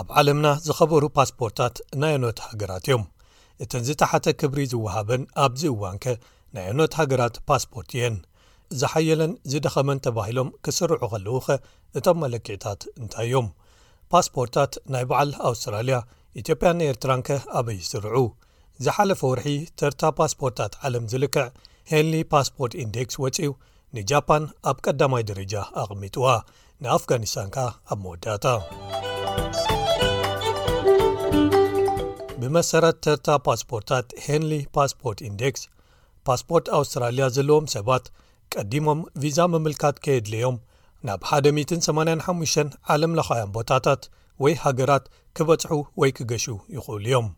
ኣብ ዓለምና ዝኸበሩ ፓስፖርታት ናይ ኣኖት ሃገራት እዮም እተን ዝተሓተ ክብሪ ዝወሃበን ኣብዚ እዋንከ ናይ ኣኖት ሃገራት ፓስፖርት እየን ዝሓየለን ዝደኸመን ተባሂሎም ክስርዑ ከለዉ ኸ እቶም መለክዕታት እንታይ እዮም ፓስፖርታት ናይ በዓል ኣውስትራልያ ኢትዮጵያን ኤርትራንከ ኣበይ ይስርዑ ዝሓለፈ ወርሒ ተርታ ፓስፖርታት ዓለም ዝልክዕ ሄንሊ ፓስፖርት ኢንዴክስ ወፅዩ ንጃፓን ኣብ ቀዳማይ ደረጃ ኣቕሚጥዋ ንኣፍጋኒስታን ከኣ ኣብ መወዳእታ ብመሰረት ተርታ ፓስፖርታት ሄንሊ ፓስፖርት ኢንዴክስ ፓስፖርት ኣውስትራልያ ዘለዎም ሰባት ቀዲሞም ቪዛ ምምልካት ከየድለዮም ናብ 185 ዓለም ለኻውያን ቦታታት ወይ ሃገራት ክበጽሑ ወይ ክገሹ ይኽእሉ እዮም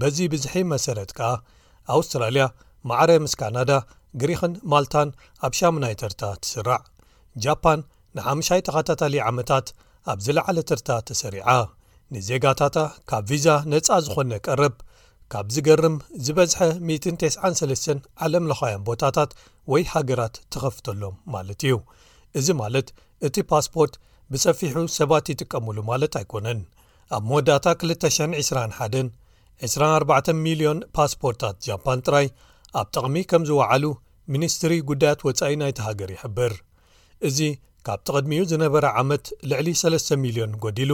በዚ ብዝሒ መሰረት ከኣ ኣውስትራልያ ማዕረ ምስ ካናዳ፣ ግሪኽን ማልታን ኣብ ሻሙናይ ተርታ ትስራዕ። ጃፓን ንሓምሻይ ተኸታታሊ ዓመታት ኣብ ዝለዓለ ተርታ ተሰሪዓ፣ ንዜጋታታ ካብ ቪዛ ነጻ ዝኾነ ቀረብ ካብ ዝገርም ዝበዝሐ 193 ዓለምለኻውያን ቦታታት ወይ ሃገራት ተኸፍተሎም ማለት እዩ። እዚ ማለት እቲ ፓስፖርት ብሰፊሑ ሰባት ይጥቀምሉ ማለት ኣይኮነን። ኣብ መወዳእታ 2021፣ ዕስራን ኣርባዕተን ሚልዮን ፓስፖርታት ጃፓን ጥራይ ኣብ ጠቕሚ ከም ዝወዓሉ ሚኒስትሪ ጉዳያት ወጻኢ ናይታ ሃገር ይሕብር። እዚ ካብቲ ቅድሚኡ ዝነበረ ዓመት ልዕሊ ሰለስተ ሚልዮን ጐዲሉ፣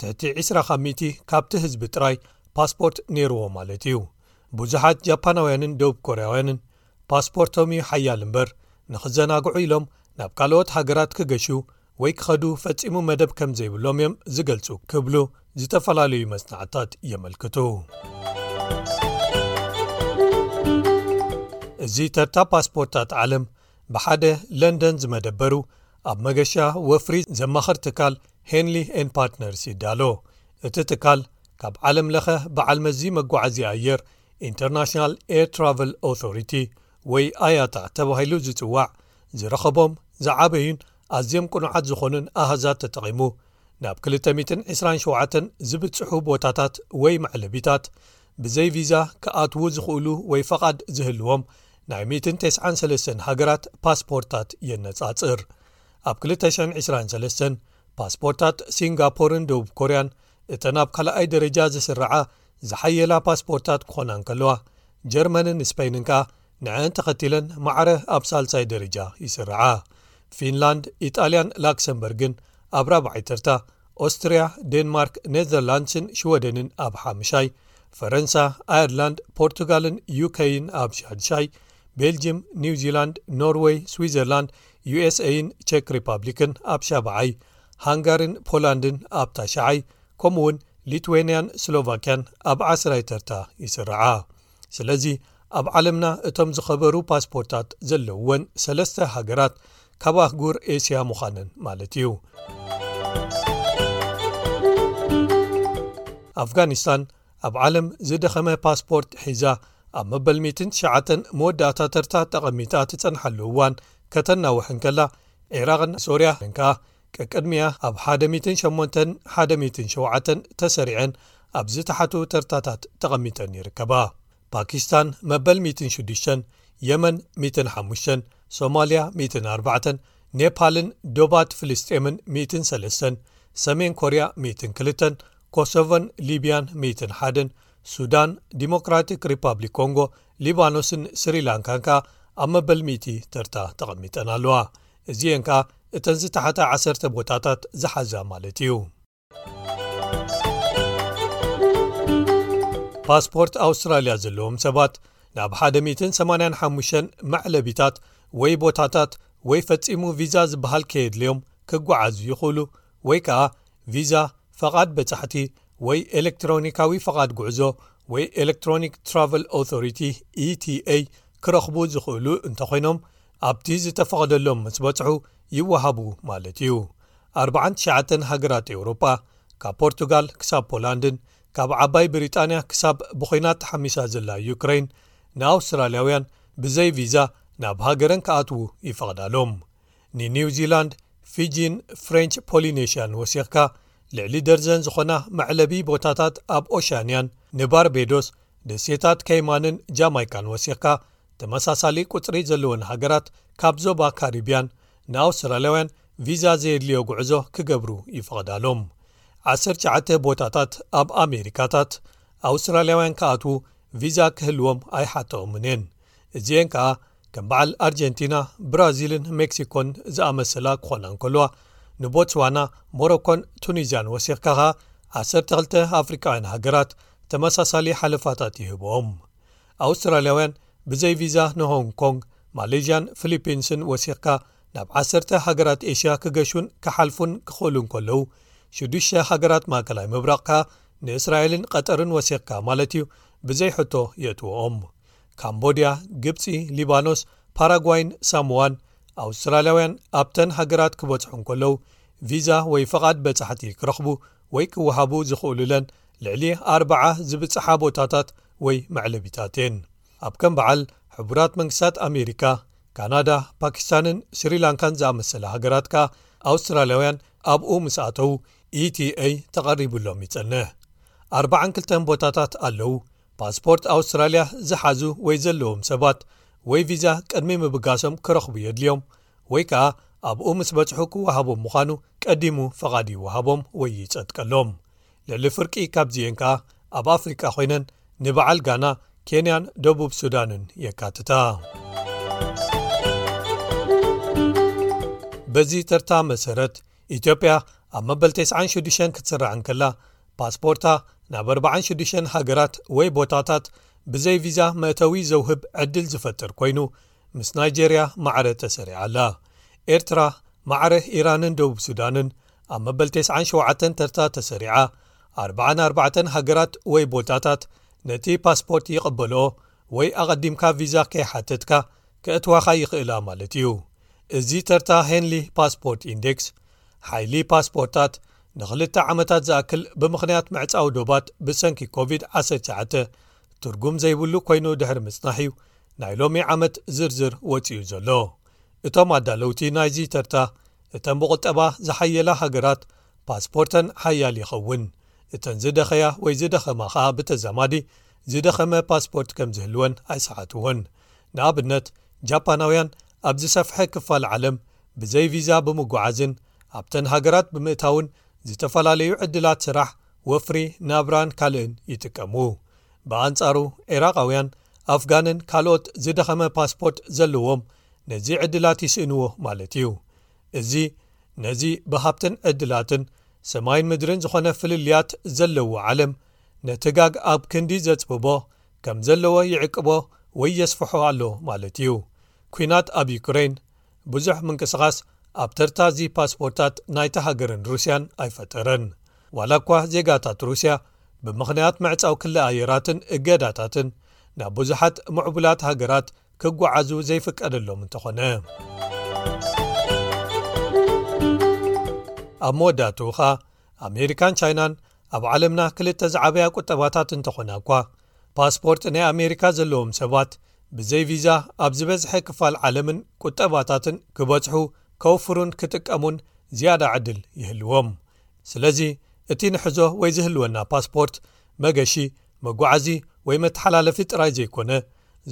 ትሕቲ ዕስራ ካብ ሚእቲ ካብቲ ህዝቢ ጥራይ ፓስፖርት ነይርዎ ማለት እዩ። ብዙሓት ጃፓናውያንን ደቡብ ኮርያውያንን፣ ፓስፖርቶም እዩ ሓያል እምበር ንኽዘናግዑ ኢሎም ናብ ካልኦት ሃገራት ክገሹ ወይ ክኸዱ ፈጺሙ መደብ ከም ዘይብሎም እዮም ዝገልጹ ክብሉ ዝተፈላለዩ መጽናዕትታት የመልክቱ እዚ ተርታ ፓስፖርታት ዓለም ብሓደ ለንደን ዝመደበሩ ኣብ መገሻ ወፍሪ ዘማኸር ትካል ሄንሊ ን ፓርትነርስ ይዳሎ እቲ ትካል ካብ ዓለም ለኸ በዓል መዚ መጓዓዝያ ኣየር ኢንተርናሽናል ኤር ትራቨል ኦቶሪቲ ወይ ኣያታ ተባሂሉ ዝጽዋዕ ዝረኸቦም ዝዓበዩን ኣዝዮም ቅኑዓት ዝኾኑን ኣሃዛት ተጠቒሙ ናብ 227 ዝብጽሑ ቦታታት ወይ መዕለቢታት ብዘይ ቪዛ ክኣትዉ ዝኽእሉ ወይ ፈቓድ ዝህልዎም ናይ 193 ሃገራት ፓስፖርታት የነጻጽር ኣብ 223 ፓስፖርታት ሲንጋፖርን ደቡብ ኮርያን እተን ኣብ ካልኣይ ደረጃ ዝስርዓ ዝሓየላ ፓስፖርታት ክኾና እንከለዋ፣ ጀርመንን ስፐይንን ከኣ ንዐኣን ተኸቲለን ማዕረ ኣብ ሳልሳይ ደረጃ ይስርዓ። ፊንላንድ፣ ኢጣልያን ላክሰምበርግን ኣብ ራብዓይ ተርታ፣ ኦስትርያ፣ ዴንማርክ፣ ኔዘርላንድስን ሽወደንን ኣብ ሓምሻይ፣ ፈረንሳ፣ ኣየርላንድ፣ ፖርቱጋልን ዩከይን ኣብ ሻድሻይ፣ ቤልጅም፣ ኒውዚላንድ፣ ኖርወይ፣ ስዊዘርላንድ፣ ዩኤስኤይን ቸክ ሪፓብሊክን ኣብ ሻብዓይ፣ ሃንጋሪን ፖላንድን ኣብ ታሽዓይ፣ ከምኡ ውን ሊትዌንያን ስሎቫክያን ኣብ ዓስራይ ተርታ ይስርዓ። ስለዚ ኣብ ዓለምና እቶም ዝኸበሩ ፓስፖርታት ዘለውወን ሰለስተ ሃገራት ካብ ኣህጉር ኤስያ ምዃነን ማለት እዩ። ኣፍጋኒስታን ኣብ ዓለም ዝደኸመ ፓስፖርት ሒዛ ኣብ መበል 109 መወዳእታ ተርታ ጠቐሚጣ ትጸንሓሉ እዋን ከተናውሕ እንከላ ዒራቕን ሶርያ ከኣ ቀቅድሚኣ ኣብ ሓደ ሚትን ሸሞንተን ሓደ ሚትን ሸውዓተን ተሰሪዐን ኣብ ዝተሓቱ ተርታታት ተቐሚጠን ይርከባ። ፓኪስታን መበል ሚትን ሽዱሽተን፣ የመን ሚትን ሓሙሽተን፣ ሶማልያ ሚትን ኣርባዕተን፣ ኔፓልን ዶባት ፍልስጤምን ሚትን ሰለስተን፣ ሰሜን ኮርያ ሚትን ክልተን፣ ኮሶቮን ሊብያን ሚትን ሓደን፣ ሱዳን፣ ዲሞክራቲክ ሪፓብሊክ ኮንጎ፣ ሊባኖስን ስሪላንካን ከኣ ኣብ መበል ሚእቲ ተርታ ተቐሚጠን ኣለዋ። እዚኤን ከኣ እተን ዝተሓታ ዓሰርተ ቦታታት ዝሓዛ ማለት እዩ ፓስፖርት ኣውስትራልያ ዘለዎም ሰባት ናብ 185 መዕለቢታት ወይ ቦታታት ወይ ፈጺሙ ቪዛ ዝበሃል ከየድልዮም ክጓዓዙ ይኽእሉ ወይ ከኣ ቪዛ ፈቓድ በጻሕቲ ወይ ኤሌክትሮኒካዊ ፈቓድ ጉዕዞ ወይ ኤሌክትሮኒክ ትራቨል ኣቶሪቲ ኢቲኤ ክረኽቡ ዝኽእሉ እንተኾይኖም ኣብቲ ዝተፈቐደሎም ምስ በጽሑ ይወሃቡ ማለት እዩ። ኣርብዓን ትሽዓተን ሃገራት ኤውሮጳ፣ ካብ ፖርቱጋል ክሳብ ፖላንድን ካብ ዓባይ ብሪጣንያ ክሳብ ብዅናት ተሓሚሳ ዘላ ዩክረይን፣ ንኣውስትራልያውያን ብዘይ ቪዛ ናብ ሃገረን ክኣትዉ ይፈቕዳሎም። ንኒው ዚላንድ፣ ፊጂን ፍሬንች ፖሊነሽያን ወሲኽካ ልዕሊ ደርዘን ዝዀና መዕለቢ ቦታታት ኣብ ኦሽያንያን፣ ንባርቤዶስ፣ ደሴታት ከይማንን ጃማይካን ወሲኽካ፣ ተመሳሳሊ ቊጽሪ ዘለወን ሃገራት ካብ ዞባ ካሪብያን ንኣውስትራልያውያን ቪዛ ዘየድልዮ ጕዕዞ ክገብሩ ይፍቐዳሎም። ዓሰርተ ትሽዓተ ቦታታት ኣብ ኣሜሪካታት ኣውስትራልያውያን ክኣትዉ ቪዛ ክህልዎም ኣይሓትኦምን እየን፣ እዚኤን ከኣ ከም በዓል ኣርጀንቲና፣ ብራዚልን ሜክሲኮን ዝኣመሰላ ክዀና እንከለዋ፣ ንቦትስዋና፣ ሞሮኮን ቱኒዝያን ወሲኽካ ከኣ ዓሰርተ ክልተ ኣፍሪቃውያን ሃገራት ተመሳሳሊ ሓለፋታት ይህብኦም። ኣውስትራልያውያን ብዘይ ቪዛ ንሆንግ ኮንግ፣ ማሌዥያን ፍሊፒንስን ወሲኽካ ናብ ዓሰርተ ሃገራት ኤሽያ ክገሹን ክሓልፉን ክኽእሉ እንከለዉ፣ ሽዱሽተ ሃገራት ማእከላይ ምብራቕ ከኣ ንእስራኤልን ቐጠርን ወሲኽካ ማለት'ዩ ብዘይ ሕቶ የእትውኦም። ካምቦድያ፣ ግብጺ፣ ሊባኖስ፣ ፓራጓይን ሳሞዋን ኣውስትራልያውያን ኣብተን ሃገራት ክበጽሑ እንከለዉ ቪዛ ወይ ፍቓድ በጻሕቲ ክረኽቡ ወይ ክወሃቡ ዝኽእሉለን ልዕሊ ኣርብዓ ዝብጽሓ ቦታታት ወይ መዕለቢታት እየን ኣብ ከም በዓል ሕቡራት መንግስታት ኣሜሪካ ካናዳ ፓኪስታንን ስሪላንካን ዝኣመሰለ ሃገራት ከኣ ኣውስትራልያውያን ኣብኡ ምስ ኣተዉ ኢቲa ተቐሪብሎም ይጸንሕ ኣርባዓን ክልተን ቦታታት ኣለዉ ፓስፖርት ኣውስትራልያ ዝሓዙ ወይ ዘለዎም ሰባት ወይ ቪዛ ቅድሚ ምብጋሶም ክረኽቡ የድልዮም ወይ ከኣ ኣብኡ ምስ በጽሑ ክወሃቦም ምዃኑ ቀዲሙ ፈቓዲ ይወሃቦም ወይ ይጸድቀሎም ልዕሊ ፍርቂ ካብዚኤን ከኣ ኣብ ኣፍሪቃ ኮይነን ንበዓል ጋና ኬንያን ደቡብ ሱዳንን የካትታ በዚ ተርታ መሰረት ኢትዮጵያ ኣብ መበል 96 ክትስራዕ እንከላ ፓስፖርታ ናብ 46 ሃገራት ወይ ቦታታት ብዘይ ቪዛ መእተዊ ዘውህብ ዕድል ዝፈጥር ኮይኑ ምስ ናይጀርያ ማዕረ ተሰሪዓ ኣላ ኤርትራ ማዕረ ኢራንን ደቡብ ሱዳንን ኣብ መበል ቴስዓን ሸውዓተን ተርታ ተሰሪዓ ኣርብዓን ኣርባዕተን ሃገራት ወይ ቦታታት ነቲ ፓስፖርት ይቐበልኦ ወይ ኣቐዲምካ ቪዛ ከይሓተትካ ከእትዋኻ ይኽእላ ማለት እዩ እዚ ተርታ ሄንሊ ፓስፖርት ኢንዴክስ ሓይሊ ፓስፖርታት ንክልተ ዓመታት ዝኣክል ብምኽንያት መዕፃዊ ዶባት ብሰንኪ ኮቪድ-19 ትርጉም ዘይብሉ ኮይኑ ድሕሪ ምፅናሕ እዩ ናይ ሎሚ ዓመት ዝርዝር ወፂኡ ዘሎ እቶም ኣዳለውቲ ናይዚ ተርታ እተን ብቑጠባ ዝሓየላ ሃገራት ፓስፖርተን ሓያል ይኸውን፣ እተን ዝደኸያ ወይ ዝደኸማ ከኣ ብተዛማዲ ዝደኸመ ፓስፖርት ከም ዝህልወን ኣይሰሓትዎን። ንኣብነት ጃፓናውያን ኣብ ዝሰፍሐ ክፋል ዓለም ብዘይ ቪዛ ብምጉዓዝን ኣብተን ሃገራት ብምእታውን ዝተፈላለዩ ዕድላት ስራሕ፣ ወፍሪ፣ ናብራን ካልእን ይጥቀሙ። ብኣንጻሩ ዒራቓውያን፣ ኣፍጋንን ካልኦት ዝደኸመ ፓስፖርት ዘለዎም ነዚ ዕድላት ይስእንዎ ማለት እዩ። እዚ ነዚ ብሃብትን ዕድላትን ሰማይን ምድርን ዝኾነ ፍልልያት ዘለዎ ዓለም ነቲ ጋግ ኣብ ክንዲ ዘጽብቦ ከም ዘለዎ ይዕቅቦ ወይ የስፍሖ ኣሎ ማለት እዩ። ኲናት ኣብ ዩክረይን ብዙሕ ምንቅስቓስ ኣብ ተርታ እዚ ፓስፖርታት ናይታ ሃገርን ሩስያን ኣይፈጠረን። ዋላ እኳ ዜጋታት ሩስያ ብምኽንያት ምዕጻው ክሊ ኣየራትን እገዳታትን ናብ ብዙሓት ምዕቡላት ሃገራት ክጓዓዙ ዘይፍቀደሎም እንተኾነ። ኣብ መወዳእትኡ ከኣ ኣሜሪካን ቻይናን ኣብ ዓለምና ክልተ ዝዓበያ ቁጠባታት እንተኾና እኳ ፓስፖርት ናይ ኣሜሪካ ዘለዎም ሰባት ብዘይ ቪዛ ኣብ ዝበዝሐ ክፋል ዓለምን ቁጠባታትን ክበጽሑ ከውፍሩን ክጥቀሙን ዝያዳ ዕድል ይህልዎም ስለዚ እቲ ንሕዞ ወይ ዝህልወና ፓስፖርት መገሺ መጓዓዚ ወይ መተሓላለፊ ጥራይ ዘይኮነ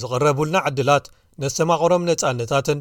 ዝቕረቡልና ዕድላት ነሰማቕሮም ነፃነታትን